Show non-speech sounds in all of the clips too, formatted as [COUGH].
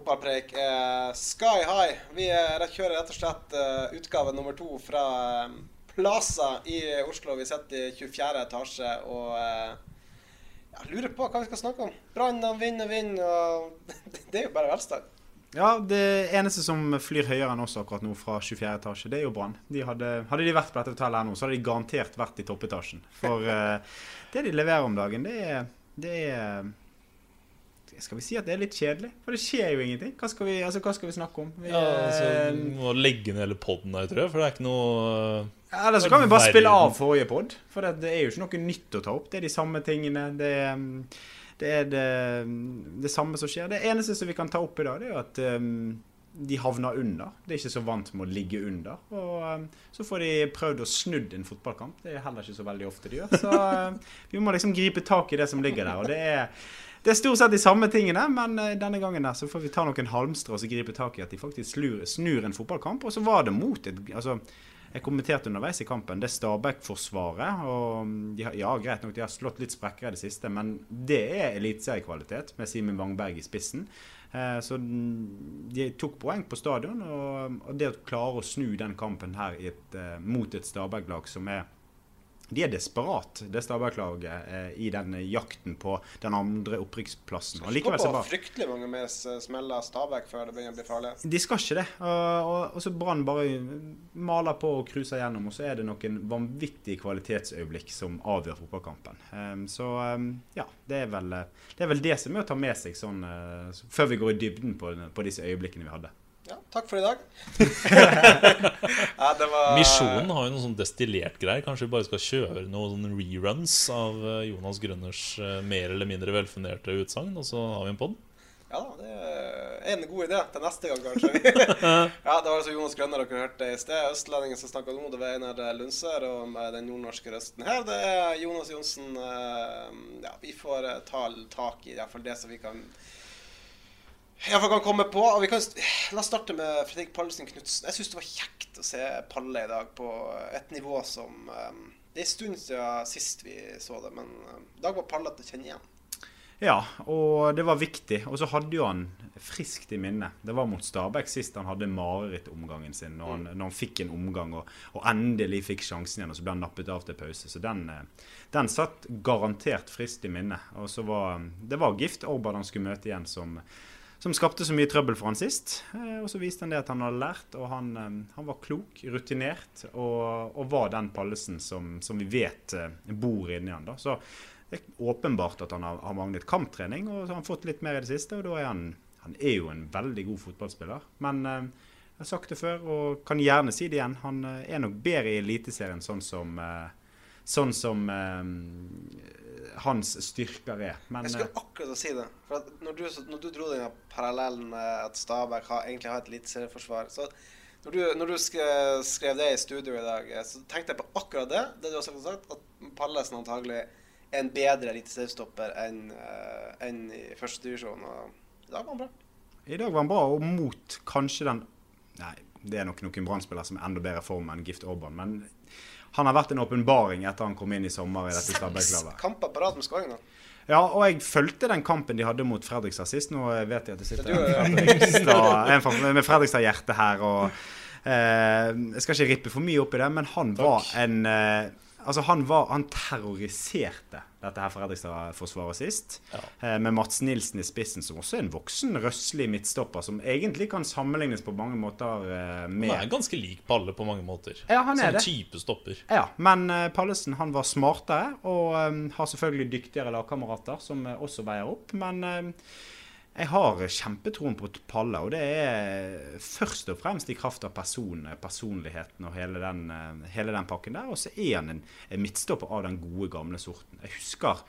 Fotballpreik er sky high. Vi er, kjører rett og slett eh, utgave nummer to fra eh, Plaza i Oslo. Vi sitter i 24. etasje og jeg ja, lurer på hva vi skal snakke om. Brann og vind og [LAUGHS] Det er jo bare velstand. Ja, det eneste som flyr høyere enn oss akkurat nå fra 24. etasje, det er jo Brann. Hadde, hadde de vært på dette hotellet her nå, så hadde de garantert vært i toppetasjen. For [LAUGHS] eh, det de leverer om dagen, det er, det er Skal vi si at det er litt kjedelig? For det skjer jo ingenting. Hva skal vi, altså, hva skal vi snakke om? Vi, Ja, altså, eh, må legge ned hele poden her, tror jeg. For det er ikke noe Ja, Eller så kan vi bare spille av forrige pod. For det, det er jo ikke noe nytt å ta opp. Det er de samme tingene. Det, um, det er det, det samme som skjer. Det eneste som vi kan ta opp i dag, det er jo at um, de havner under. De er ikke så vant med å ligge under. Og um, så får de prøvd å snudd en fotballkamp. Det er heller ikke så veldig ofte de gjør. Så um, [LAUGHS] vi må liksom gripe tak i det som ligger der. Og det er, det er stort sett de samme tingene, men uh, denne gangen der så får vi ta noen halmstrå og så gripe tak i at de faktisk slur, snur en fotballkamp. Og så var det mot et altså, jeg kommenterte underveis i kampen. Det Stabæk-forsvaret. og de har, Ja, greit nok, de har slått litt sprekker i det siste, men det er eliteseriekvalitet med Simen Wangberg i spissen. Eh, så de tok poeng på stadion, og, og det å klare å snu den kampen her et, eh, mot et Stabæk-lag som er de er desperat, det Stabæk-laget, eh, i den jakten på den andre opprykksplassen. Skal ikke gå på fryktelig mange med smeller Stabæk før det begynner å bli farlig. de skal ikke det. Og, og, så Brann bare maler på og cruiser gjennom, og så er det noen vanvittige kvalitetsøyeblikk som avgjør fotballkampen. Ehm, så ehm, ja, det er, vel, det er vel det som er å ta med seg sånn eh, før vi går i dybden på, på disse øyeblikkene vi hadde. Ja, takk for i dag. [LAUGHS] ja, det var Misjonen har jo noe sånn destillert greier. Kanskje vi bare skal kjøre noen reruns av eh, Jonas Grønners eh, mer eller mindre velfunderte utsagn, og så har vi en pod? Ja da, det er en god idé til neste gang, kanskje. [LAUGHS] ja, Det var altså Jonas Grønner dere hørte i sted. Østlendingen som snakka nå, det var Einar Lundsør. Og med den nordnorske røsten her, det er Jonas Johnsen. eh, Ja, vi får ta tak i iallfall det som vi kan i for kan komme på. Og vi kan, la oss starte med Fredrik Pallesen Knutsen. Jeg syns det var kjekt å se Palle i dag på et nivå som um, Det er en stund siden sist vi så det, men eh, i dag var Palle til å kjenne igjen. Ja, og det var viktig. Og så hadde jo han friskt i minne. Det var mot Stabæk sist han hadde marerittomgangen sin, når han, når han fikk en omgang og, og endelig fikk sjansen igjen, og så ble han nappet av til pause. Så den, eh, den satt garantert friskt i minne. Og så var det var Gift Orban han skulle møte igjen, som, som skapte så mye trøbbel for han sist. Eh, Og så viste han det at han hadde lært, og han, eh, han var klok, rutinert, og, og var den Pallesen som, som vi vet eh, bor inni han. da. Så det er åpenbart at han har, har manglet kamptrening, og så har han fått litt mer i det siste. Og da er han Han er jo en veldig god fotballspiller. Men jeg har sagt det før, og kan gjerne si det igjen. Han er nok bedre i Eliteserien sånn som Sånn som hans styrker er. Men Jeg eh, skulle akkurat si det. For når, du, når du dro den parallellen med at Stabæk har, egentlig har et eliteserieforsvar så når du, når du skrev, skrev det i studio i dag, eh, så tenkte jeg på akkurat det. Det du har sagt, at Pallesen antagelig er en bedre eliteseriestopper enn en enn i førstedivisjon. Og i dag var han bra. I dag var han bra, og mot kanskje den Nei, det er nok noen Brann-spillere som er enda bedre form enn Gift Orban. Men han har vært en åpenbaring etter han kom inn i sommer i dette Seks kamper på rad med skåring da. Ja, og jeg fulgte den kampen de hadde mot Fredrikstad sist. Nå vet jeg at det sitter er en Fredrikstad, en med Fredrikstad-hjerte her. og eh, Jeg skal ikke rippe for mye opp i det, men han var en eh, Altså, han, var, han terroriserte dette her Fredrikstad-forsvaret sist. Eh, med Mats Nilsen i spissen, som også er en voksen, røslig midtstopper, som egentlig kan sammenlignes på mange måter eh, med Han er ganske lik Palle på mange måter. Ja, han er Som det. type stopper. Ja, men eh, Pallesen han var smartere og har selvfølgelig dyktigere lagkamerater som også veier opp. Men jeg har kjempetroen på Palle, og det er først og fremst i kraft av person, personligheten og hele den, eh, hele den pakken der. Og så er han en, en midtstopper av den gode, gamle sorten. Jeg husker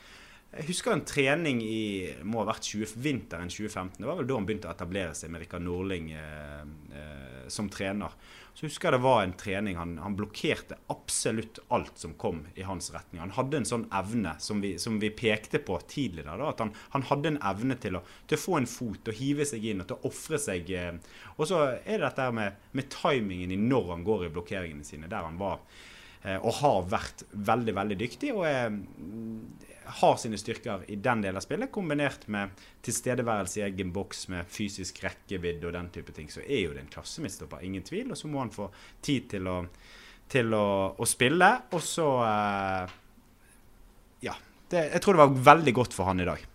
jeg husker en trening i må ha vært 20, vinteren 2015. Det var vel da han begynte å etablere seg med Rikard Norling eh, eh, som trener. Så husker jeg det var en trening han, han blokkerte absolutt alt som kom i hans retning. Han hadde en sånn evne som vi, som vi pekte på tidligere. Da, at han, han hadde en evne til å, til å få en fot og hive seg inn og til å ofre seg. Eh. Og så er det dette med, med timingen i når han går i blokkeringene sine, der han var eh, og har vært veldig, veldig dyktig. og er har sine styrker i den delen av spillet, kombinert med tilstedeværelse i egen boks med fysisk rekkevidde og den type ting, så er jo det en klassemidtstopper, ingen tvil. Og så må han få tid til å, til å, å spille, og så eh, Ja. Det, jeg tror det var veldig godt for han i dag.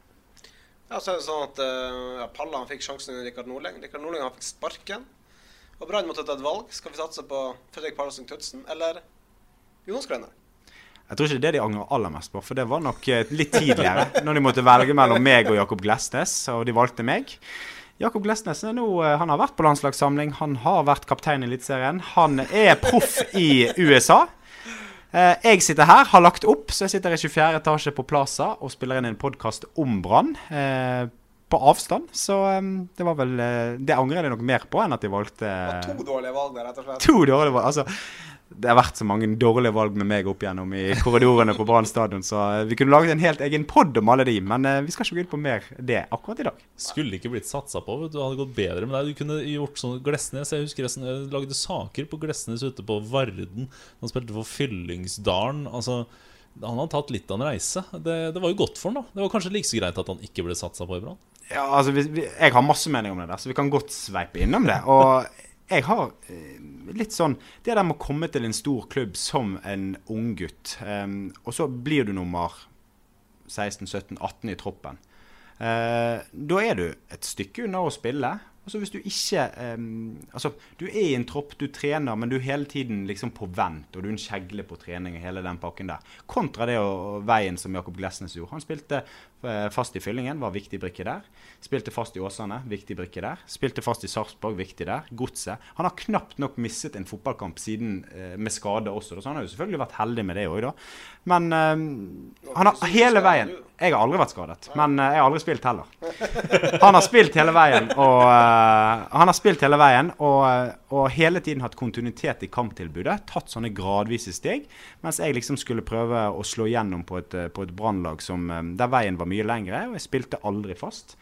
Ja, så er det sånn at uh, ja, Palla han fikk sjansen under Rikard Norling. Rikard Norling han fikk sparken. Og Brann måtte ta et valg. Skal vi satse på Fredrik Pallasen Knutsen eller Jonas Grønner? Jeg tror ikke det er det de angrer aller mest på, for det var nok eh, litt tidligere. når de måtte velge mellom meg og Jakob Glesnes, og de valgte meg. Jakob Glesnes er nå, eh, han har vært på landslagssamling, han har vært kaptein i Eliteserien. Han er proff i USA. Eh, Jeg sitter her, har lagt opp, så jeg sitter i 24. etasje på Plaza og spiller inn en podkast om Brann. På avstand. Så eh, det var vel Det angrer jeg nok mer på enn at de valgte var to dårlige valg der, rett og slett. To dårlige valg. Altså, det har vært så mange dårlige valg med meg opp igjennom i korridorene på Brann stadion, så eh, vi kunne laget en helt egen pod om alle de, men eh, vi skal ikke gå inn på mer det akkurat i dag. Skulle ikke blitt satsa på. vet Du hadde gått bedre med deg. Du kunne gjort sånn Glesnes. Jeg husker jeg lagde saker på Glesnes ute på Varden. Han spilte for Fyllingsdalen. Altså, han har tatt litt av en reise. Det, det var jo godt for han, da. Det var kanskje like så greit at han ikke ble satsa på i Brann. Ja, altså, vi, vi, jeg har masse mening om det der, så vi kan godt sveipe innom det. Og jeg har eh, litt sånn Det der med å komme til en stor klubb som en unggutt, um, og så blir du nummer 16-17-18 i troppen. Uh, da er du et stykke unna å spille. Altså hvis du ikke um, Altså, du er i en tropp, du trener, men du er hele tiden liksom på vent, og du er en kjegle på trening og hele den pakken der. Kontra det og, veien som Jakob Glesnes gjorde. Han spilte fast i Fyllingen, var viktig brikke der. Spilte fast i Åsane, viktig brikke der. Spilte fast i Sarpsborg, viktig der. Godset. Han har knapt nok misset en fotballkamp siden eh, med skade også, så han har jo selvfølgelig vært heldig med det òg, da. Men eh, han har hele veien Jeg har aldri vært skadet, men eh, jeg har aldri spilt heller. Han har spilt hele veien, og eh, han har spilt hele veien og, eh, og hele tiden hatt kontinuitet i kamptilbudet. Tatt sånne gradvise steg. Mens jeg liksom skulle prøve å slå gjennom på et, eh, på et brannlag som, eh, der veien var mye lengre, og jeg spilte aldri fast.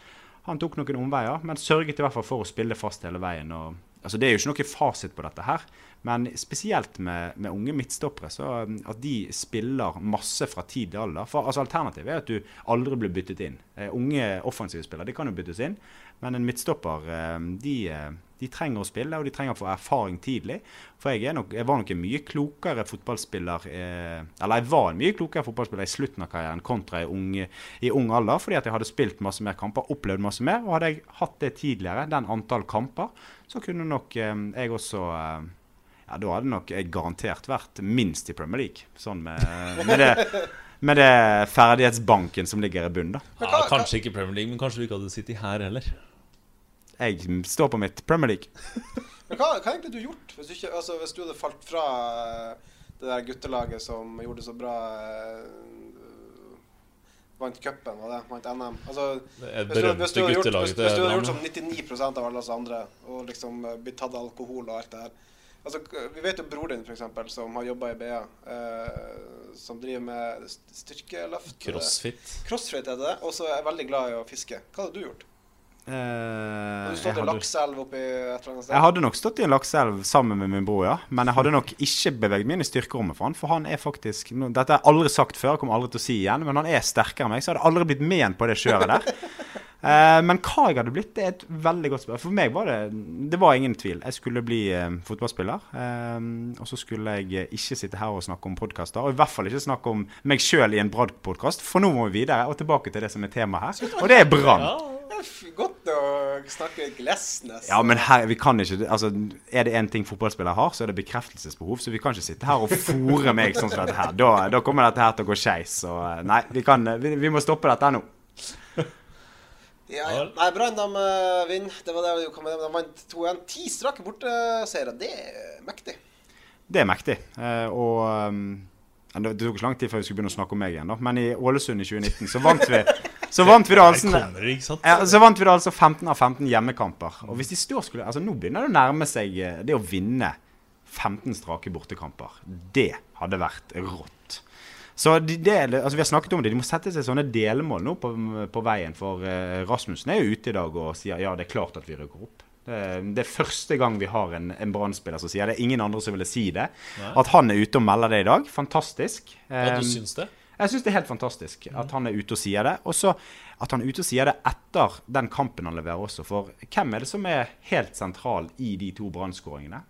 Han tok noen omveier, men sørget i hvert fall for å spille fast hele veien. Og, altså Det er jo ikke noe fasit på dette her, men spesielt med, med unge midtstoppere, så um, at de spiller masse fra tidlig alder. For altså Alternativet er at du aldri blir byttet inn. Uh, unge offensive spillere de kan jo byttes inn, men en midtstopper uh, de, eh, de trenger å spille, og de trenger å få erfaring tidlig. For jeg, nok, jeg var nok en mye klokere fotballspiller eh, Eller jeg var en mye klokere fotballspiller i slutten av karrieren kontra i ung, i ung alder, fordi at jeg hadde spilt masse mer kamper, opplevd masse mer. Og hadde jeg hatt det tidligere, den antall kamper, så kunne nok eh, jeg også ja, Da hadde nok jeg garantert vært minst i Premier League. Sånn med, med det med det ferdighetsbanken som ligger i bunnen, da. Ja, kanskje ikke Premier League, men kanskje du ikke hadde sittet her heller. Jeg står på mitt Premier League. [LAUGHS] Men hva, hva egentlig du gjort hvis du, ikke, altså, hvis du hadde falt fra eh, det der guttelaget som gjorde det så bra eh, Vant cupen, var det? Vant NM? Altså, Det hvis du, hvis du gjort, guttelaget hvis, du hadde gjort som 99% av alle oss andre og liksom eh, blitt tatt alkohol og alt det her Altså, Vi vet jo bror din, eksempel, som har jobba i BA, eh, som driver med st- styrkeløft. Crossfit. Crossfit er det, og så er jeg veldig glad i å fiske. Hva hadde du gjort? Eh, du stått i hadde, lakseelv oppi et eller annet sted? jeg hadde nok stått i en lakseelv sammen med min bror, ja. Men jeg hadde nok ikke beveget meg inn i styrkerommet for han, for han er faktisk Dette har jeg aldri sagt før, jeg kommer aldri til å si igjen, men han er sterkere enn meg, så jeg hadde aldri blitt med på det kjøret der. Eh, men hva jeg hadde blitt, det er et veldig godt spørsmål. For meg var det Det var ingen tvil. Jeg skulle bli eh, fotballspiller. Eh, og så skulle jeg ikke sitte her og snakke om podkaster. Og i hvert fall ikke snakke om meg sjøl i en Brad-podkast, for nå må vi videre og tilbake til det som er temaet her. Og det er Brann. Er godt å snakke Glesnes. Ja, men her, vi kan ikke altså, Er det én ting fotballspillere har, så er det bekreftelsesbehov. Så vi kan ikke sitte her og fòre meg sånn som dette her. Da, da kommer dette her til å gå skeis. Eh, nei, vi, kan, eh, vi, vi må stoppe dette nå. Ja, ja. Nei, Brann de eh, vinner. Det var det de kom med. De vant 2-1. Ti strake borteseiere. Det er mektig. Det er mektig. Uh, og um, det tok ikke lang tid før vi skulle begynne å snakke om meg igjen, da. Men i Ålesund i 2019 så vant vi Så vant vi da altså så vant vi da altså 15 av 15 hjemmekamper. Og hvis de står skulle Altså Nå begynner det å nærme seg eh, det å vinne 15 strake bortekamper. Det hadde vært rått. Så de, det, altså vi har snakket om det. De må sette seg sånne delmål nå på, på veien. For eh, Rasmussen er jo ute i dag og sier ja, det er klart at vi rykker opp. Det, det er første gang vi har en, en Brann-spiller som sier det. er Ingen andre som ville si det. At han er ute og melder det i dag, fantastisk. Ja, du syns det? jeg syns det er helt fantastisk at han er ute og sier det. Og så at han er ute og sier det etter den kampen han leverer også. For hvem er det som er helt sentral i de to brannskåringene?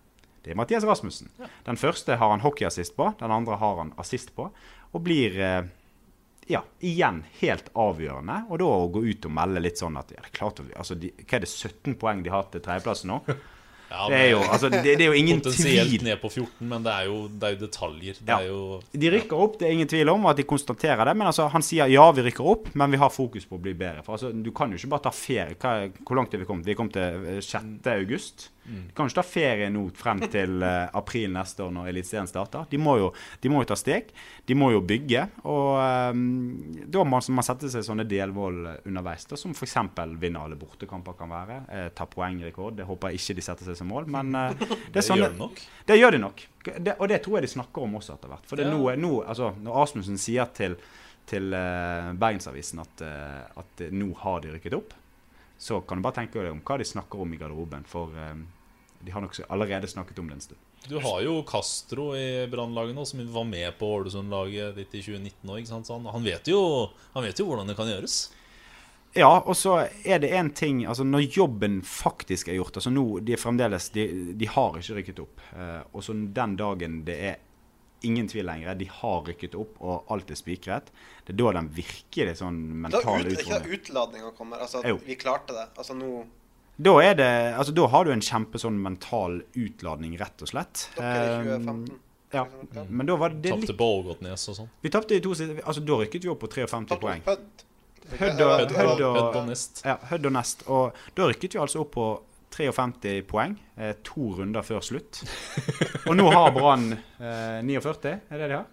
Det er Mathias Rasmussen. Den første har han hockeyassist på, den andre har han assist på. Og blir eh, ja, igjen helt avgjørende. Og da å gå ut og melde litt sånn at ja, det er klart, altså, de, Hva er det 17 poeng de har til tredjeplassen nå? [LAUGHS] Ja, Det er jo, altså, det, det er jo ingen Potensielt tvil. ned på 14, men det er jo, det er jo detaljer. Det Ja. er jo De rykker opp, det er ingen tvil om at de konstaterer det. Men altså, han sier ja, vi rykker opp, men vi har fokus på å bli bedre. For altså, Du kan jo ikke bare ta ferie. Hva, hvor langt er vi kommet? Vi kommet til eh, 6. august. Du kan jo ikke ta ferie nå frem til uh, april neste år når Eliteserien starter. De må, jo, de må jo ta steg. De må jo bygge. Og um, da må man sette seg sånne delmål underveis, da, som f.eks. vinne alle bortekamper kan være. Uh, ta poengrekord. Det håper jeg ikke de setter seg som mål, men uh, [LAUGHS] det er Det sånne gjør det gjør de nok. Det, og det tror jeg de snakker om også etter hvert. For det er Ja. nå, nå, altså, når Asmussen sier til, til Bergensavisen at, at nå har de rykket opp, så kan du bare tenke deg om hva de snakker om i garderoben. For eh, de har nok allerede snakket om det en stund. Du har jo Castro i Brannlaget nå, som var med på Ålesund-laget ditt i 2019 òg. Han, han, vet jo, han vet jo hvordan det kan gjøres. Ja, og så er det én ting altså Når jobben faktisk er gjort altså nå, De er fremdeles De, de har ikke rykket opp. Eh, og så den dagen det er ingen tvil lenger, de har rykket opp, og alt er spikret, det er da den virkelig sånn mentale utfordringen da ut, utladninga kommer. Altså, vi klarte det. Altså nå Da er det Altså, da har du en kjempe sånn mental utladning, rett og slett. Dere Eh, 2015. Ja, men da var det Tapte litt på Ågotnes og sånn. Vi tapte i to siste Altså, da rykket vi opp på 53 poeng. Hødd. Og, Hødd Nest. ja, Hødd og Nest. Og da rykket vi altså opp på 53 poeng. Eh, to runder før slutt. [LAUGHS] Og nå har Brann eh, 49, er det de har?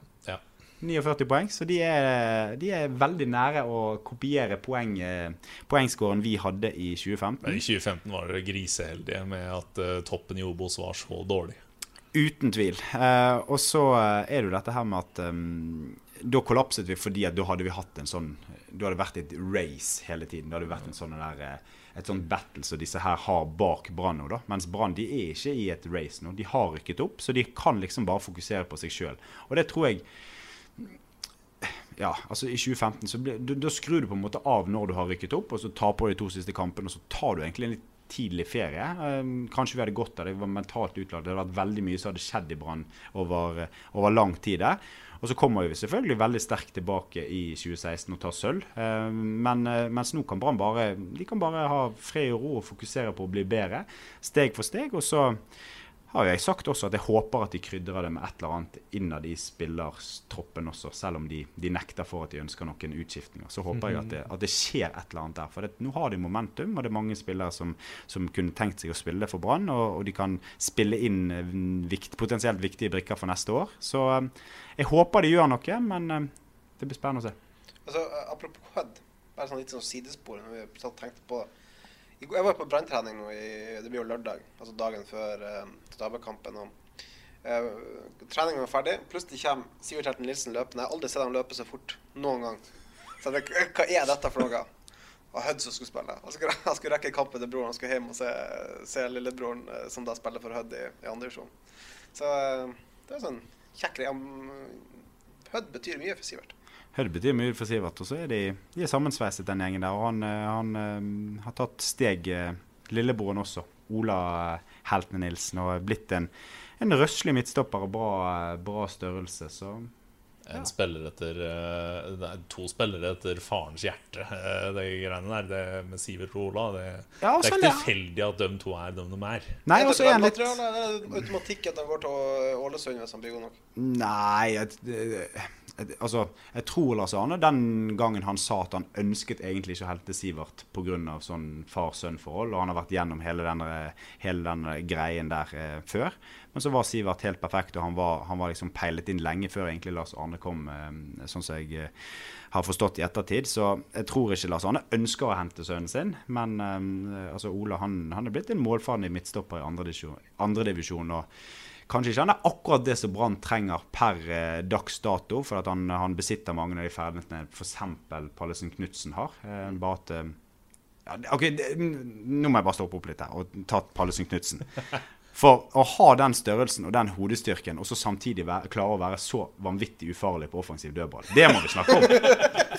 Ja. 49 poeng, så de er, de er veldig nære å kopiere poeng, poengskåren vi hadde i 2015. Men i 2015 var dere griseheldige med at eh, toppen i Obos var så dårlig. Uten tvil. Eh, og så eh, er det jo dette her med at eh, da kollapset vi fordi at da hadde vi hatt en sånn Da hadde det vært et race hele tiden. Da hadde det vært en sånn der, eh, et sånt battle som disse her har bak Brann nå. da. Mens Brann de er ikke i et race nå. De har rykket opp, så de kan liksom bare fokusere på seg sjøl. Og det tror jeg ja, altså I 2015 så ble, da, da skrur du på en måte av når du har rykket opp, og så taper du de to siste kampene, og så tar du egentlig en litt tidlig ferie. Um, kanskje vi hadde godt av det. Vi var mentalt utladet. Det hadde vært veldig mye som hadde skjedd i Brann over, over lang tid der. Og så kommer vi selvfølgelig veldig sterkt tilbake i 2016 og tar sølv. Um, men, mens nå kan Brann bare, de kan bare ha fred og ro og fokusere på å bli bedre. Steg for steg. Og så har jeg sagt også at jeg håper at de krydrer det med et eller annet innad i spillertroppen også, selv om de, de nekter for at de ønsker noen utskiftninger. Så håper jeg at det, at det skjer et eller annet der. For det, nå har de momentum, og det er mange spillere som, som kunne tenkt seg å spille for Brann. Og, og de kan spille inn eh, vikt, potensielt viktige brikker for neste år. Så eh, jeg håper de gjør noe, men eh, det blir spennende å se. Altså, apropos Hødd, bare sånn litt sånn sidespor når vi tenkte på det. Jeg var på branntrening nå i Det blir jo lørdag, altså dagen før eh, Stabekampen. uh, Treningen var ferdig. Plutselig kommer Sivert Helten Nilsen løpende. Jeg har aldri sett ham løpe så fort noen gang. Så jeg tenkte, hva er dette for noe? Og Hødd som skulle spille. Han skulle, han skulle rekke kampen til broren. Han skulle hjem og se, se lillebroren eh, som da spiller for Hødd i, i andre divisjon. Så eh, det er sånn kjekk greie. Hødd betyr mye for Sivert. Det betyr mye for Sivert. Og så er de, de er sammensveiset, den gjengen der. Og han, eh, han eh, har tatt steg, eh, lillebroren også. Ola Heltene Nilsen. Og er blitt en, en røslig midtstopper og bra, bra størrelse. Så En spiller etter to spillere etter farens hjerte, de det greiene der. Det med Sivert og Ola. Det, Ja, det er sånn, ikke tilfeldig at de to er de de er. Nei, også og så er han litt det automatikk at han går til Ålesund hvis han blir god nok? Nei, jeg, jeg, altså, jeg tror Lars Arne den gangen han sa at han ønsket egentlig ikke å helte Sivert pga. sånn far-sønn-forhold, og han har vært gjennom hele denne, hele denne greien der eh, før. Men så var Sivert helt perfekt, og han var, han var liksom peilet inn lenge før egentlig Lars Arne kom, eh, sånn som jeg eh, har forstått i ettertid. Så jeg tror ikke Lars Arne ønsker å hente sønnen sin, men eh, altså Ola han, han er blitt en målfarlig midtstopper i andredivisjon. Andre divisjon, og Kanskje ikke han er akkurat det som Brann trenger per eh, dags dato, for at han, han besitter mange av de ferdighetene f.eks. Pallesen Knutsen har. Eh, bare at eh, ja, ok, det, Nå må jeg bare stoppe opp litt her og ta Pallesen Knutsen. For å ha den størrelsen og den hodestyrken, og så samtidig være, klare å være så vanvittig ufarlig på offensiv dødball, det må vi snakke om.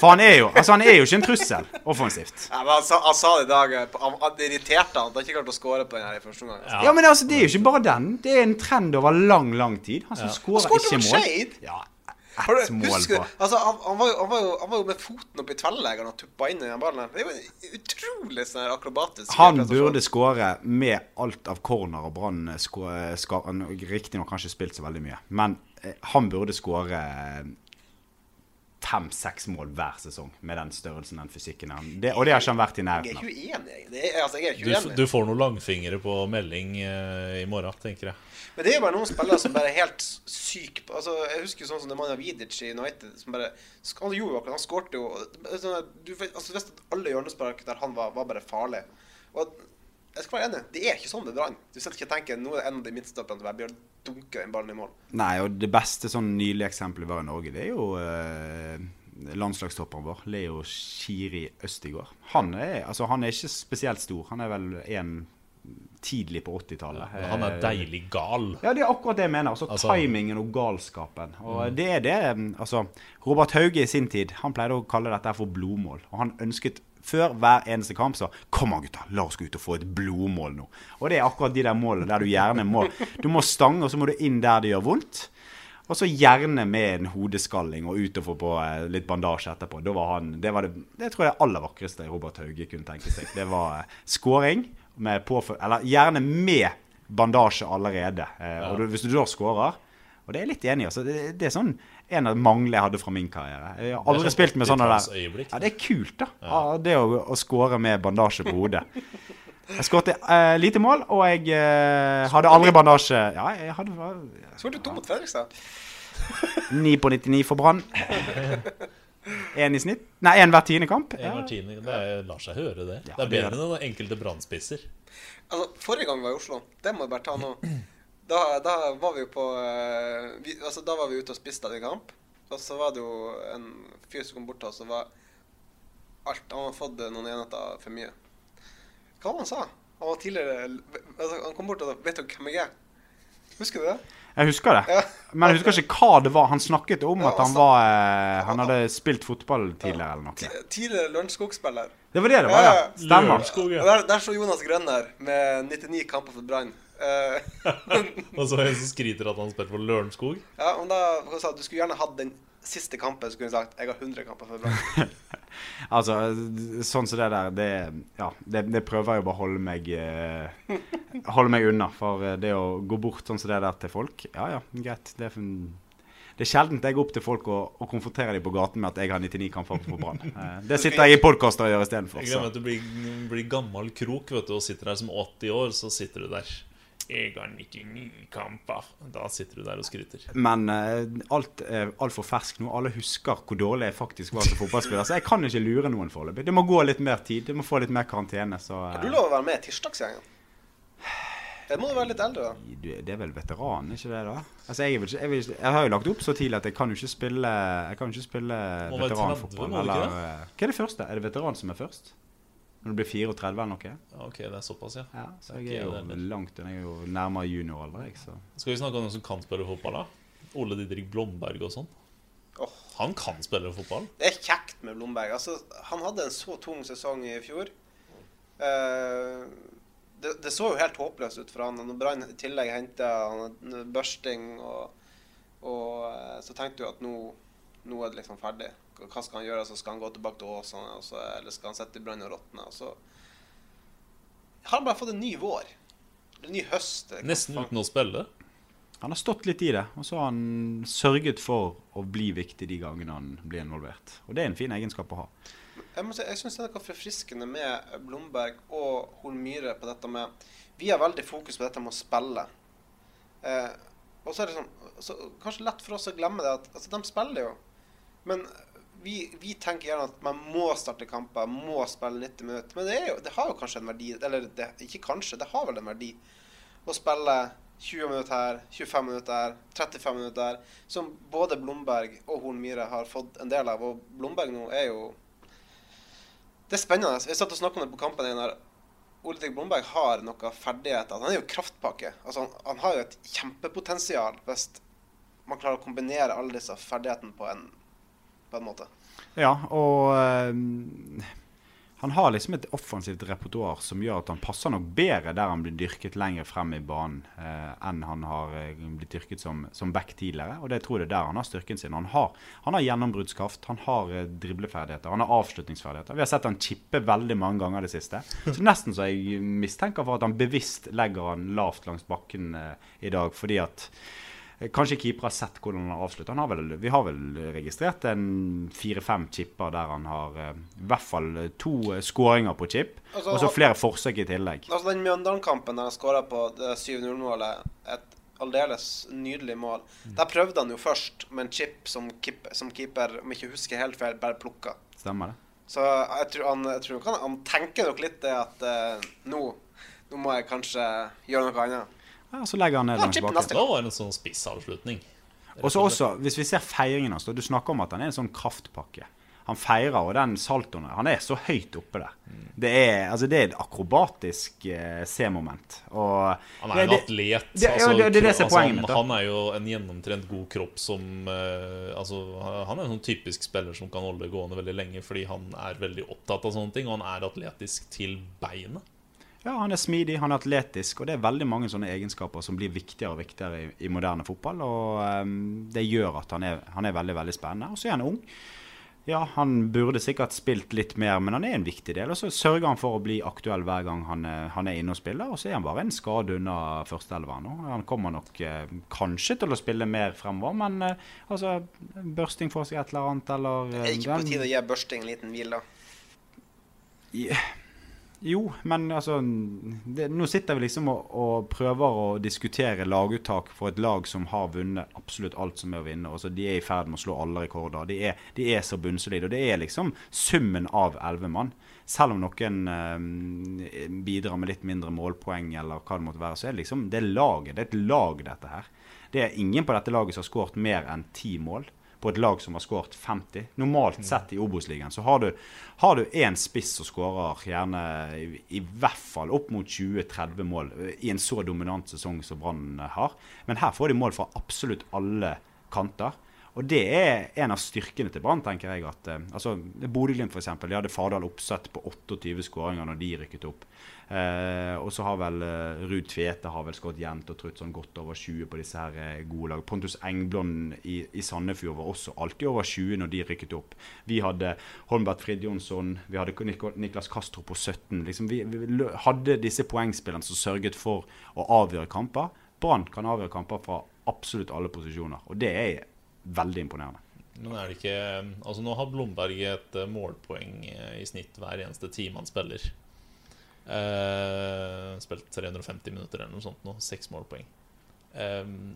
For han er jo, altså han er jo ikke en trussel offensivt. Ja, men han, sa, han sa det i dag eh, Han, han det irriterte han. Han har ikke klart å score på den her i første omgang. Altså. Ja, men altså, Det er jo ikke bare den. Det er en trend over lang, lang tid. Han som ja. skårer skåret ikke mot mål. Skeid! Ja, Har du- husker- på Altså, han, han, var jo, han, var jo, han var jo med foten oppi tverrleggeren og tuppa inn i den ballen. Det er jo utrolig sånn akrobatisk Han burde skåre med alt av corner og Brann Riktignok har han ikke spilt så veldig mye, men eh, han burde skåre fem-seks mål hver sesong med den størrelsen, den fysikken. Han. Det, og det har ikke han vært i Jeg nærheten er av. ikke uenig. jeg. Det er, altså, jeg er ikke Du, uenig. du får noen langfingre på melding uh, i morgen, tenker jeg. Men det er jo bare noen spillere som bare er helt syke på altså, Jeg husker sånn som Nemanja Vidic i United. Som bare, han gjorde jo akkurat Han skårte jo sånn du, altså, visste at alle hjørnespark der han var, var bare farlig. Og jeg skal være enig, det er ikke sånn det Brann. Du skal ikke tenke nå er det en av de midtstopperne til bare blir å dunke den ballen i mål. Nei, og det beste sånn nylige eksempelet vi har i Norge, det er jo eh, landslagstopperen vår, Leo Shiri Østigård. Han er, altså, han er ikke spesielt stor. Han er vel en tidlig på 80-tallet. Ja, han er deilig gal. Ja, det er akkurat det jeg mener. Altså, Altså- timingen og galskapen. Og Mm. det er det altså, Robert Hauge i sin tid han pleide å kalle dette for blodmål. Og han ønsket før hver eneste kamp så Kom an, gutta, la oss gå ut og få et blodmål nå. Og det er akkurat de der målene der du gjerne må Du må stange, og så må du inn der det gjør vondt. Og så gjerne med en hodeskalling og ut og få på eh, litt bandasje etterpå. Var han, det, var det, det tror jeg det aller vakreste Robert Hauge kunne tenke seg. Det var skåring, scoring med påfø- Eller gjerne med bandasje allerede. Eh, Og du, hvis du da scorer Og det er jeg litt enig i. Altså, det, det er sånn en av manglene jeg hadde fra min karriere. Jeg har aldri sånn spilt med sånne der Ja, det er kult, da. Ja, det å, å score med bandasje på hodet. Jeg skåret uh, lite mål, og jeg uh, hadde aldri bandasje Ja, jeg hadde Skåret to mot Fredrikstad. 9 på 99 for Brann. Én i snitt. Nei, én hver tiende kamp. En hver tiende, det er- lar seg høre, det. Ja, det er det bedre enn noen enkelte brannspisser. Altså, Forrige gang vi var i Oslo, det må jeg bare ta nå. Da, da var vi jo på eh, vi, altså, Da var vi ute og spiste etter kamp. Og så var det jo en fyr som kom bort til oss og var alt Han hadde fått noen enheter for mye. Hva var det han sa? Han var tidligere altså, Han kom bort og Vet dere hvem jeg er? Husker du det? Jeg husker det. Ja. Men jeg husker ikke hva det var. Han snakket om Ja, at han altså- var eh, Han hadde spilt fotball tidligere eller noe. Tidligere Lørenskog-spiller. Det var det det var, ja. Ja. Stemmer. Ja. Der, der så Jonas Grønner med 99 kamper for Brann. Eh, [LAUGHS] Og så en som skryter at han spilte for Lørenskog. ja, og da han sa du skulle gjerne hatt den siste kampen, så kunne du sagt jeg har 100 kamper for Brann. [LAUGHS] Altså, sånn som det der, det, ja, det, det prøver jeg bare å holde meg eh, Holde meg unna. For eh, det å gå bort sånn som det der til folk, ja ja, greit. Det er, det er sjelden jeg går opp til folk og, og konfronterer dem på gaten med at jeg har 99 kamper for Brann. Eh, det sitter jeg i podkaster og gjør istedenfor. Du blir, blir gammel krok vet du, og sitter der som 80 år. Så sitter du der. Jeg har 99 kamper. Da sitter du der og skryter. Men uh, alt er altfor ferskt nå. Alle husker hvor dårlig jeg faktisk var som fotballspiller. Så jeg kan ikke lure noen foreløpig. Det må gå litt mer tid. Det må få litt mer karantene. Så uh... Har du lov å være med i tirsdagsgjengen? Jeg må jo være litt eldre, da. du, det er vel veteran, ikke det? da? Altså, jeg, ikke, jeg, vil ikke, jeg har jo lagt opp så tidlig at jeg kan jo ikke spille Jeg kan jo ikke spille Må være 30, veteranfotball. Eller, eh, hva er det første? Er det veteran som er først? Når du blir 34 eller noe? Ja, Ok, det er såpass, ja. Ja, så jeg er jo er langt Jeg er jo nærmere junioralder. Så. Skal vi snakke om noen som kan spille fotball, da? Ole Didrik Blomberg og sånn. Oh. Han kan spille fotball. Det er kjekt med Blomberg. Altså, han hadde en så tung sesong i fjor. Uh, det, det, så jo helt håpløst ut for han. Når Brann i tillegg henta børsting, og, og, eh, så tenkte du at nå, nå, er det liksom ferdig. Hva skal han gjøre? Så skal han gå tilbake til Åsane, eller skal han sette i Brann og råtne? Og så har han bare fått en ny vår. En ny høst. Nesten uten å spille? Han har stått litt i det, og så har han sørget for å bli viktig de gangene han blir involvert. Og det er en fin egenskap å ha. Jeg, må si, jeg syns det er noe forfriskende med Blomberg og Horn Myhre på dette med Vi har veldig fokus på dette med å spille. Eh, og så er det sånn så, Kanskje lett for oss å glemme det at altså, de spiller jo. Men vi, vi, tenker gjerne at man må starte kamper, må spille 90 minutter. Men det, jo, det har jo kanskje en verdi Eller det, ikke kanskje, det har vel en verdi å spille 20 minutter her, 25 minutter her, 35 minutter her. Som både Blomberg og Horn Myhre har fått en del av. Og Blomberg nå er jo Det er spennende. Jeg satt og snakka om det på kampen igjen her. Blomberg har noen ferdigheter. Han er jo kraftpakke. Altså, han, han, har jo et kjempepotensial hvis man klarer å kombinere alle disse ferdighetene på en, på en måte. Ja, og øh, han har liksom et offensivt repertoar som gjør at han passer nok bedre der han blir dyrket lenger frem i banen eh, enn han har eh, blitt dyrket som, som, back tidligere. Og det tror jeg det er der han har styrken sin. Han har, han har gjennombruddskraft, han har eh, dribleferdigheter, han har avslutningsferdigheter. Vi har sett han chippe veldig mange ganger det siste. Så nesten så jeg mistenker for at han bevisst legger han lavt langs bakken eh, i dag, fordi at Kanskje keeper har sett hvordan han har avslutta. Vi har vel registrert en fire-fem chipper der han har uh, i hvert fall to uh, skåringer på chip, altså, og så flere forsøk i tillegg. Altså Den Mjøndalen-kampen der han skåra på 7-0-målet, et aldeles nydelig mål. Mm. Der prøvde han jo først med en chip som, keep, som keeper, om jeg ikke husker helt feil, bare plukka. Stemmer det. Så jeg tror han, jeg tror han, han tenker nok litt det at uh, nå, nå må jeg kanskje gjøre noe annet. Ja, så legger han ned langs bakken. Da var det en sånn spissavslutning. Og så også, hvis vi ser feiringen hans, du snakker om at han er en sånn kraftpakke. Han feirer, og den saltoen Han er så høyt oppe der. Det er, altså, det er et akrobatisk eh, C-moment. Han er en atlet. Det, altså, det, det, altså, han, han, er jo en gjennomtrent god kropp som eh, altså, Han er en sånn typisk spiller som kan holde det gående veldig lenge fordi han er veldig opptatt av sånne ting, og han er atletisk til beinet. Ja, han er smidig, han er atletisk, og det er veldig mange sånne egenskaper som blir viktigere og viktigere i, i moderne fotball. Og um, det gjør at han er, han er, veldig, veldig spennende. Og så er han ung. Ja, han burde sikkert spilt litt mer, men han er en viktig del. Og så sørger han for å bli aktuell hver gang han, han er inne og spiller. Og så er han bare en skade unna førsteelveren nå. Han kommer nok eh, kanskje til å spille mer fremover, men eh, altså Børsting får seg et eller annet, eller Det er ikke på tide å gi Børsting en liten hvil, da? Yeah. Jo, men altså det, Nå sitter vi liksom og, og, prøver å diskutere laguttak for et lag som har vunnet absolutt alt som er å vinne. Altså, de er i ferd med å slå alle rekorder. De er, de er så bunnsolide. Og det er liksom summen av elleve mann. Selv om noen eh, bidrar med litt mindre målpoeng, eller hva det måtte være, så er det liksom det er laget. Det er et lag, dette her. Det er ingen på dette laget som har skåret mer enn ti mål på et lag som har skåret 50. Normalt mm. sett i Obos-ligaen så har du, har én spiss som skårer gjerne i, i, hvert fall opp mot 20-30 mål i en så dominant sesong som Brann har. Men her får de mål fra absolutt alle kanter. Og det er en av styrkene til Brann, tenker jeg. at eh, altså, Bodø-Glimt f.eks. De hadde Fardal oppsett på 28 skåringer når de rykket opp. Eh, og så har vel eh, Ruud Tvete har vel skåret jevnt og trutt sånn godt over 20 på disse her eh, gode lag. Pontus Engblom i, i, Sandefjord var også alltid over 20 når de rykket opp. Vi hadde Holmbert Fridjonsson, vi hadde Niklas Castro på 17. Liksom vi, vi hadde disse poengspillerne som sørget for å avgjøre kamper. Brann kan avgjøre kamper fra absolutt alle posisjoner, og det er veldig imponerende. Men er det ikke Altså Nå har Blomberg et målpoeng i snitt hver eneste time han spiller. Uh, spilt 350 minutter eller noe sånt nå. Seks målpoeng. Um,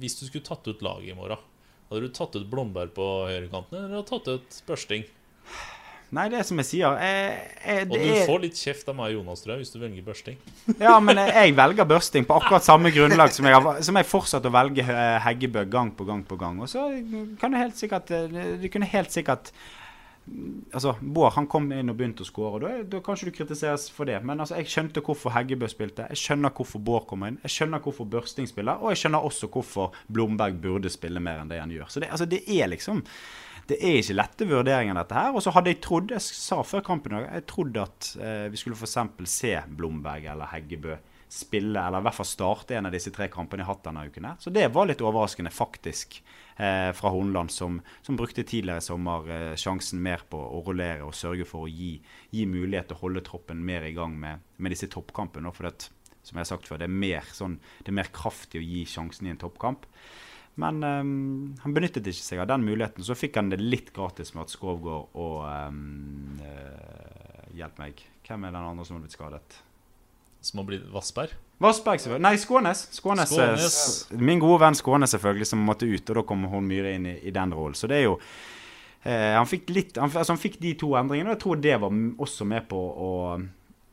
hvis du skulle tatt ut laget i morgen, hadde du tatt ut Blomberg på høyrekanten eller hadde du tatt ut Børsting? Nei, det er som jeg sier jeg, jeg, Og du er... får litt kjeft av meg Jonas, tror jeg, hvis du velger børsting. [LAUGHS] Ja, men jeg velger børsting på akkurat samme grunnlag som jeg, har, som jeg fortsatt å velge Heggebø gang på gang på gang. Og så kan du helt sikkert Du kunne helt sikkert Altså, Bård han kom inn og begynte å skåre. Da, da kan ikke du kritiseres for det. Men altså, jeg skjønte hvorfor Heggebø spilte. Jeg skjønner hvorfor Bård kom inn. Jeg skjønner hvorfor Børsting spiller. Og jeg skjønner også hvorfor Blomberg burde spille mer enn det han gjør. Så det, altså, det er liksom det er ikke lette vurderinger, dette her. Og så hadde jeg trodd, jeg sa før kampen jeg trodde at eh, vi skulle f.eks. se Blomberg eller Heggebø spille, eller i hvert fall starte en av disse tre kampene jeg har hatt denne uken. her. Så det var litt overraskende, faktisk, fra Horneland, som, som, brukte tidligere i sommer eh, sjansen mer på å rullere og sørge for å gi, gi mulighet til å holde troppen mer i gang med, med disse toppkampene. For det, som jeg har sagt før, det er mer, sånn, det er mer kraftig å gi sjansen i en toppkamp. Men um, han benyttet ikke seg av den muligheten. Så fikk han det litt gratis med at Skovgård og um, uh, Hjelp meg. Hvem er den andre som har blitt skadet? Som har blitt Vassberg? Vassberg, selvfølgelig. Nei, Skånes. Skånes, Skånes. Min gode venn Skånes, selvfølgelig, som måtte ut. Og da kommer Holm Myhre inn i, i, den rollen. Så det er jo eh, han, fikk litt, han, altså han fikk de to endringene, og jeg tror det var også med på å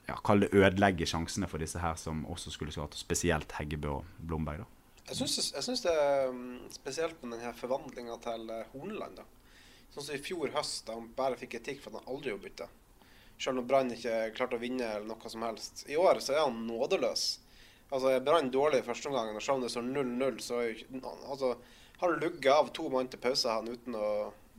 ja, kalle det ødelegge sjansene for disse her som også skulle starte, spesielt Heggebø og Blomberg. da. Jeg syns det er um, spesielt med denne forvandlinga til eh, Horneland. da. Sånn som i fjor høst, da han bare fikk kritikk for at han aldri har bytta. Selv når Brann ikke klarte å vinne eller noe som helst. I år så er han nådeløs. Altså, Brann dårlig i første omgang, selv om står 0-0, så er jo altså, har han lugget av to mann til pause han uten å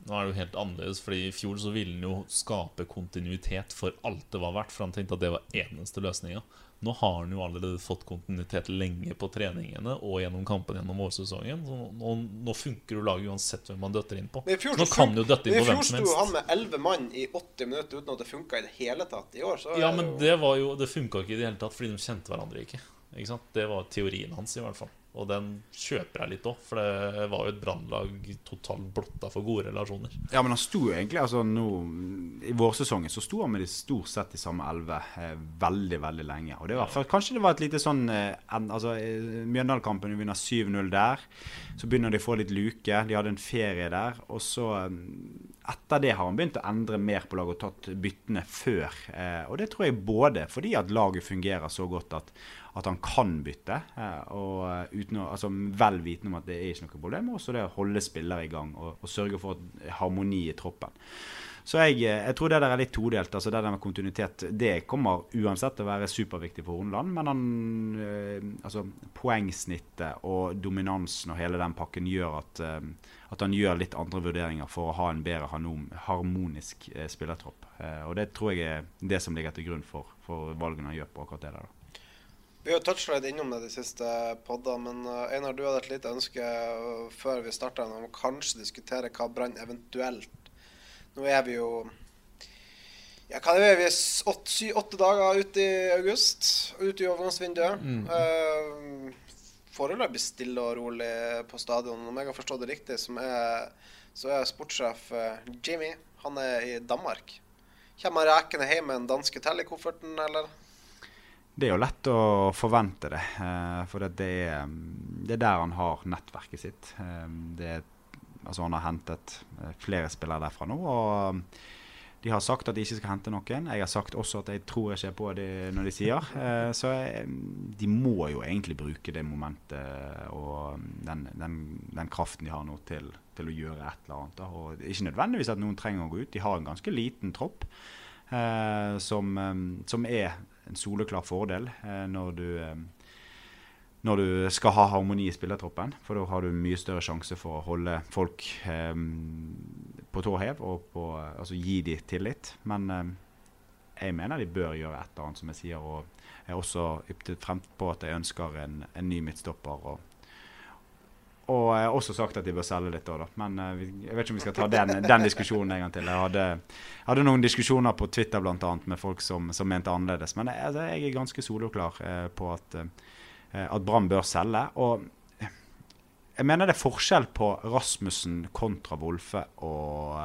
nå er det jo helt annerledes, fordi I fjor så ville han jo skape kontinuitet for alt det var verdt. For han tenkte at det var eneste løsninga. Nå har han jo allerede fått kontinuitet lenge på treningene og gjennom kampen gjennom vårsesongen. Nå, nå, funker jo laget uansett hvem man døtter inn på. I fjor, nå kan jo døtte inn på hvem som helst. I fjor sto han med elleve mann i 80 minutter uten at det funka i det hele tatt. I år så Ja, men det var jo Det funka ikke i det hele tatt fordi de kjente hverandre ikke. Det var teorien hans, i hvert fall. Og den kjøper jeg litt òg, for det var jo et brannlag totalt blotta for gode relasjoner. Ja, men han sto jo egentlig altså nå I vårsesongen så sto han med de stort sett i samme elleve eh, veldig, veldig lenge. Og det var, for, Kanskje det var et lite sånn eh, en, altså, eh, Mjøndalen-kampen, vi vinner 7-0 der. Så begynner de å få litt luke. De hadde en ferie der. Og så eh, Etter det har han begynt å endre mer på laget og tatt byttene før. Eh, og det tror jeg både fordi at laget fungerer så godt at at han kan bytte. Eh, og eh, uten å, altså Vel vitende om at det er ikke noe problem. Og også det å holde spillere i gang og, og sørge for harmoni i troppen. Så jeg, eh, jeg, tror det der er litt todelt. altså Det der med kontinuitet det kommer uansett til å være superviktig for Horneland. Men han, altså, poengsnittet og dominansen og hele den pakken gjør at, at han gjør litt andre vurderinger for å ha en bedre harmonisk spillertropp. Og det tror jeg er det som ligger til grunn for, for valgene han gjør på akkurat det der. da. Vi har toucha litt innom det de siste poddene, men uh, Einar, du hadde et lite ønske uh, før vi starta om å kanskje diskutere hva Brann eventuelt Nå er vi jo ja, hva er vi? Åtte, sy, åtte dager ute i august, ute i overgangsvinduet. Mm. Uh, foreløpig stille og rolig på stadion. Om jeg har forstått det riktig, er, så er sportssjef Jimmy han er i Danmark. Kommer han rekende hjem med den danske tellekofferten, eller? Det er jo lett å forvente det. Eh, for det er, det er, der han har nettverket sitt. Eh, det, altså han har hentet eh, flere spillere derfra nå. og de har sagt at de ikke skal hente noen. Jeg har sagt også at jeg tror ikke på det når de sier. [LAUGHS] så de må jo egentlig bruke det momentet og den, den, den kraften de har nå til, til, å gjøre et eller annet. Og ikke nødvendigvis at noen trenger å gå ut. De har en ganske liten tropp som, som er en soleklar fordel eh, når du eh, når du skal ha harmoni i spillertroppen. For da har du mye større sjanse for å holde folk eh, på tå hev og på, altså gi dem tillit. Men eh, jeg mener de bør gjøre et eller annet, som jeg sier. Og jeg er også yptet frem på at jeg ønsker en, en ny midtstopper. og og jeg har også sagt at de bør selge litt òg, da. Men uh, jeg vet ikke om vi skal ta den, den diskusjonen en gang til. Jeg hadde, hadde noen diskusjoner på Twitter annet, med folk som, som mente annerledes. Men jeg, altså, jeg er ganske soloklar på at, at Brann bør selge. Og jeg mener det er forskjell på Rasmussen kontra Wolfe og,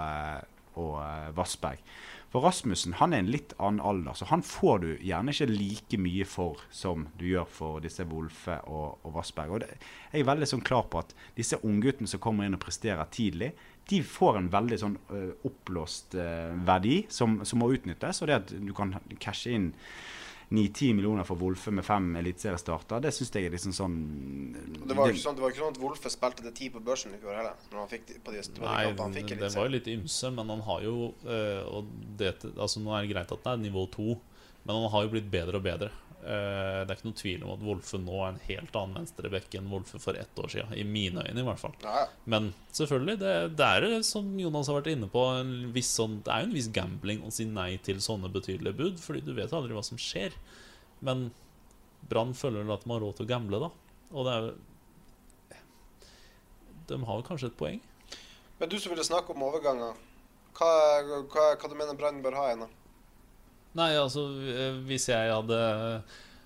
og Vassberg. For Rasmussen han er en litt annen alder, så han får du gjerne ikke like mye for som du gjør for disse Wolfe og, og Vassberg. Og det, jeg er veldig sånn klar på at disse ungguttene som kommer inn og presterer tidlig, de får en veldig sånn uh, oppblåst uh, verdi som, som, må utnyttes. Og det at du kan cashe inn 9-10 millioner for Wolfe med fem eliteseriestarter, det syns jeg er liksom sånn Det var jo ikke sånn, ikke sånn at Wolfe spilte til ti på børsen i fjor heller. Når han fikk de, på de, på de Nei, han fikk det var jo litt ymse, men han har jo øh, og det, altså Nå er det greit at det er nivå to, men han har jo blitt bedre og bedre. Eh, det er ikke noen tvil om at Wolfe nå er en helt annen venstreback enn Wolfe for ett år siden. I mine øyne, i hvert fall. Ja. Men selvfølgelig, det, det er som Jonas har vært inne på, en viss sånn, det er jo en viss gambling å si nei til sånne betydelige bud, fordi du vet aldri hva som skjer. Men Brann føler vel at de har råd til å gamble, da. Og det er De har kanskje et poeng. Men du som ville snakke om overganger, hva, hva, hva du mener Brann bør ha igjen? da? Nei, altså eh, hvis jeg hadde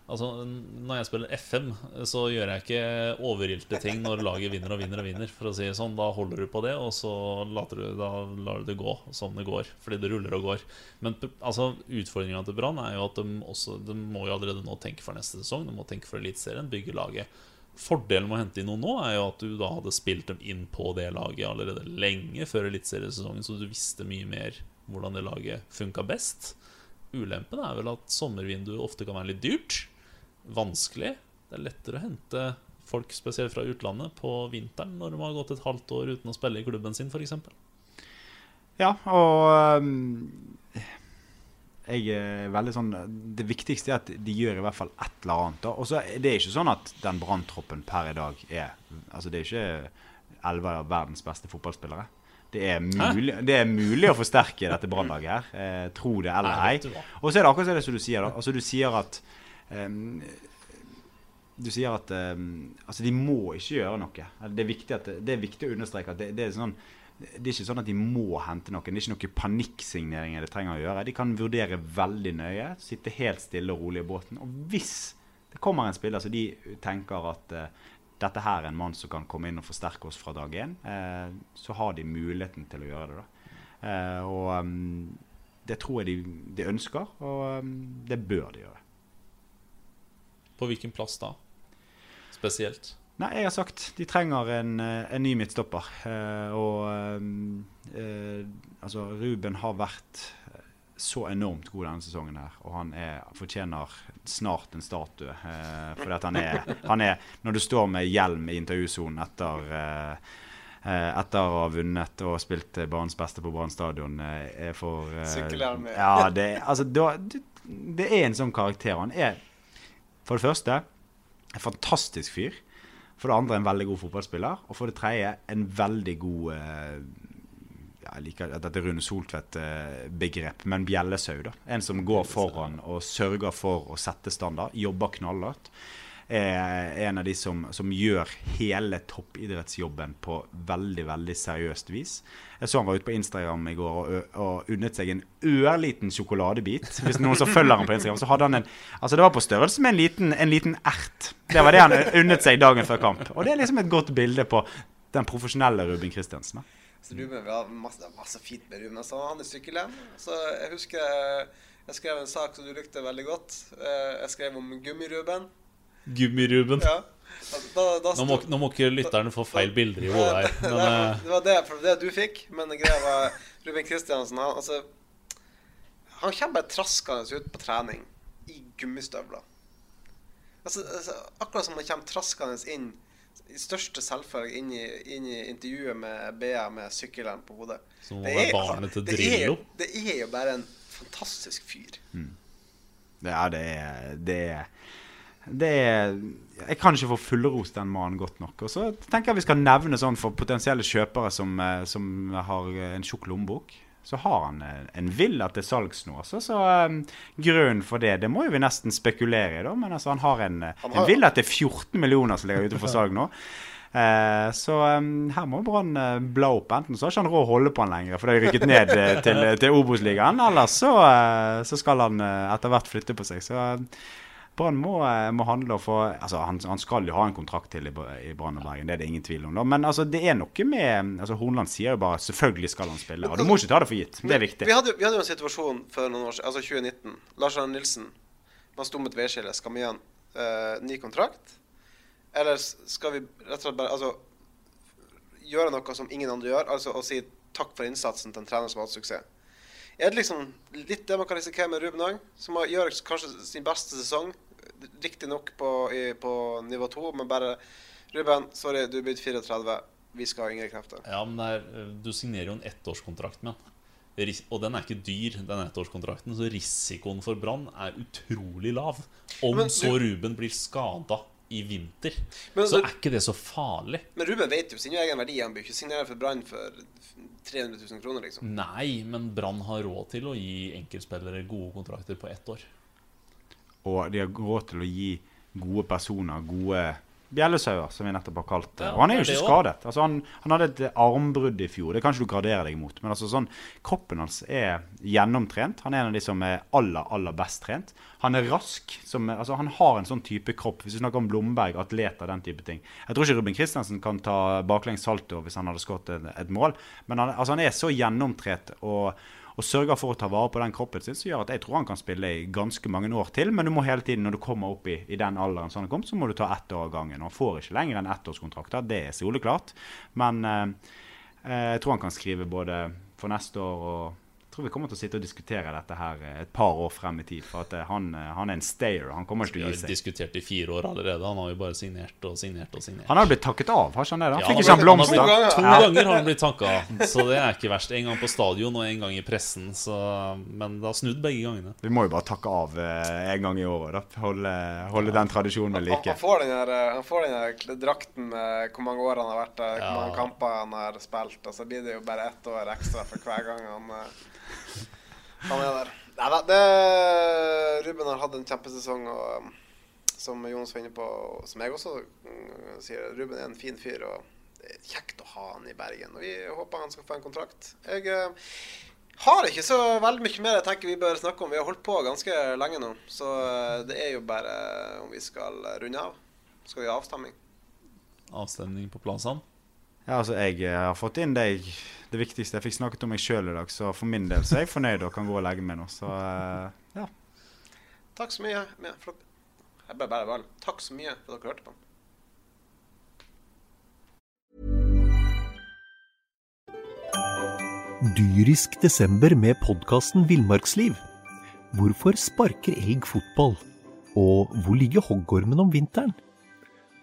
Altså, Når jeg spiller FM, så gjør jeg ikke overilte ting når laget vinner og vinner og vinner. For å si sånn, Da holder du på det, og så later du, da lar du det gå sånn det går. Fordi det ruller og går. Men altså, utfordringa til Brann er jo at de, også, de må jo allerede nå tenke for neste sesong. De må tenke for Eliteserien, bygge laget. Fordelen med å hente inn noen nå er jo at du da hadde spilt dem inn på det laget allerede lenge før eliteseriesesongen, så du visste mye mer hvordan det laget funka best. Ulempen er vel at sommervinduet ofte kan være litt dyrt. Vanskelig. Det er lettere å hente folk, spesielt fra utlandet, på vinteren når de har gått et halvt år uten å spille i klubben sin, f.eks. Ja, og um, jeg er veldig sånn Det viktigste er at de gjør i hvert fall et eller annet. Og så er ikke sånn at den branntroppen per i dag er Altså Det er ikke elleve av verdens beste fotballspillere. Det er, mulig, det er mulig å forsterke dette brannlaget her. Eh, tro det eller ei. Og så er det akkurat det som du sier. da. Altså Du sier at um, du sier at um, altså de må ikke gjøre noe. Det er viktig, at, det er viktig å understreke at det, det, er sånn, det er ikke sånn at de må hente noen. Det er ikke noen panikksigneringer de trenger å gjøre. De kan vurdere veldig nøye, sitte helt stille og rolig i båten. Og hvis det kommer en spiller som de tenker at eh, dette her er en mann som kan komme inn og forsterke oss fra dag én, eh, så har de muligheten til å gjøre det. da. Eh, og um, det tror jeg de, de ønsker, og um, det bør de gjøre. På hvilken plass da? Spesielt. Nei, jeg har sagt de trenger en, eh, en ny midtstopper. Eh, og eh, eh, altså, Ruben har vært så enormt god denne sesongen her, og han er, fortjener snart en statue. Eh, at han er, han er Når du står med hjelm i intervjusonen etter eh, eh, etter å ha vunnet og spilt banens beste på Brann stadion eh, for eh, ja. Det, altså, det, det er en sånn karakter. Han er for det første en fantastisk fyr. For det andre en veldig god fotballspiller. Og for det tredje en veldig god Jeg liker dette Rune Soltvedt-begrep, men bjellesau. da. En som går foran og sørger for å sette standard. Jobber knallhardt. Er en av de som, som gjør hele toppidrettsjobben på veldig veldig seriøst vis. Jeg så han var ute på Instagram i går og, og unnet seg en ørliten sjokoladebit. Hvis noen som følger han på Instagram, så hadde han en Altså Det var på størrelse med en liten, en liten ert. Det var det han unnet seg dagen før kamp. Og det er liksom et godt bilde på den profesjonelle Ruben Christiansen. Så Ruben, vi har masse, det var masse fint med Ruben. Så han er sykkelhjem. Så jeg husker jeg skrev en sak som du likte veldig godt. Eh, Jeg skrev om Gummi-Ruben. Gummi-Ruben. Ja. Da, da Nå må, nå må ikke lytterne få feil bilder i hodet her. Men Nei, eh, det var det, det du fikk, men det greia var Ruben Kristiansen han, altså, han kommer bare traskende ut på trening i gummistøvler. Altså, altså, akkurat som han kommer traskende inn største selvfølge inn inn i intervjuet med BA med sykkelhjelm på hodet. Som Det er- barnet til det er- Drillo. Det er jo bare en fantastisk fyr. Mm. det er Det er, det er Jeg kan ikke få fullrost den mannen godt nok. Og så tenker jeg vi skal nevne sånn for potensielle kjøpere som, eh, som har en tjukk lommebok. Så har han eh, en villa til salgs nå. Altså, så um, grunnen for det Det må jo vi nesten spekulere i, da. Men altså, han har en, eh, Han har- en villa til 14 millioner som ligger ute for salg nå. Uh, [LAUGHS] så um, her må Brann uh, bla opp. Enten så har ikke han råd å holde på han lenger, for det har rykket ned til, til Obos-ligaen. Eller så, så skal han etter hvert flytte på seg. Så eh, Brann må, eh, må handle og få altså han, han skal jo ha en kontrakt til i, i Brann og Bergen, det er det ingen tvil om. Da. Men altså, det er noe med altså Hornland sier jo bare selvfølgelig skal han spille. Og du må ikke ta det for gitt. Det er viktig. Vi hadde, vi hadde jo en situasjon for noen år siden, altså 2019. Lars Arne Nilsen. Man stum et veiskille. Skal vi gi han uh, ny kontrakt? Eller skal vi rett og slett bare altså, gjøre noe som ingen andre gjør? Altså å si takk for innsatsen til en trener som har hatt suksess. Er det liksom litt det man kan risikere med Ruben òg, som gjør kanskje sin beste sesong? Riktignok på, på nivå to, men bare Ruben, sorry, du er blitt 34. Vi skal ha yngre krefter. Ja, men er, eh, du signerer jo en ettårskontrakt med han. Og den er ikke dyr, den ettårskontrakten, så risikoen for Brann er utrolig lav. Om du- så Ruben blir skada i vinter, Men så er ikke det så farlig. Men Ruben vet jo sin egen verdi. Han bør ikke signere for Brann for 300 000 kroner, liksom. Nei, men Brann har råd til å gi enkeltspillere gode kontrakter på ett år. Og de har råd til å gi gode personer gode bjellesauer, som vi nettopp har kalt det. Og han er jo ikke skadet. Altså, han, han hadde et armbrudd i fjor, det kan ikke du gradere deg mot. Men altså sånn, kroppen hans er gjennomtrent. Han er en av de som er aller, aller best trent. Han er rask. Som, altså, han har en sånn type kropp. Hvis du snakker om Blomberg, atleter, den type ting. Jeg tror ikke Ruben Christensen kan ta baklengs salto hvis han hadde skåret et, et mål. Men han, altså, han er så gjennomtrent og, og sørger for å ta vare på den kroppen sin, som gjør at jeg tror han kan spille i ganske mange år til. Men du må hele tiden, når du kommer opp i, i den alderen som han kom, så må du ta ett år av gangen. Han får ikke lenger enn ettårskontrakter, det er soleklart. Men eh, eh, jeg tror han kan skrive både for neste år og tror vi kommer til å sitte og diskutere dette her eh, et par år frem i tid. For at eh, han, eh, han er en stayer. Han kommer ikke til å har gi seg. diskutert i fire år allerede. Han har jo bare signert og signert og signert. Han har blitt takket av, har ikke han det? da? Han Ja, fikk han ikke han har blomster. han har To ganger har han blitt takka, så det er ikke verst. En gang på stadion og en gang i pressen. Så, men det har snudd begge gangene. Vi må jo bare takke av en gang i året. Holde, holde den tradisjonen ved like. han, får den her, han får den her drakten med hvor mange år han har vært der, hvor mange kamper han har spilt, og så blir det jo bare ett år ekstra for hver gang han, han er der. Nei da, Ruben har hatt en kjempesesong, og um, som Jonas var inne på, og som jeg også mm, sier, Ruben er en fin fyr, og det er kjekt å ha han i Bergen. Og vi håper han skal få en kontrakt. Jeg eh, har ikke så veldig mye mer jeg tenker vi bør snakke om. Vi har holdt på ganske lenge nå, så eh, det er jo bare om vi skal runde av. Skal vi ha avstemning? Avstemning på Plazaen. Ja, altså, jeg eh, har fått inn det, jeg, det viktigste. Jeg fikk snakket om meg sjøl i dag, så for min del så er jeg fornøyd og kan gå og legge meg nå. Så eh, ja. Takk så mye. for Jeg ble bare, bare. Takk så mye for at dere hørte på. Dyrisk desember med podkasten Villmarksliv. Hvorfor sparker elg fotball? Og hvor ligger hoggormen om vinteren?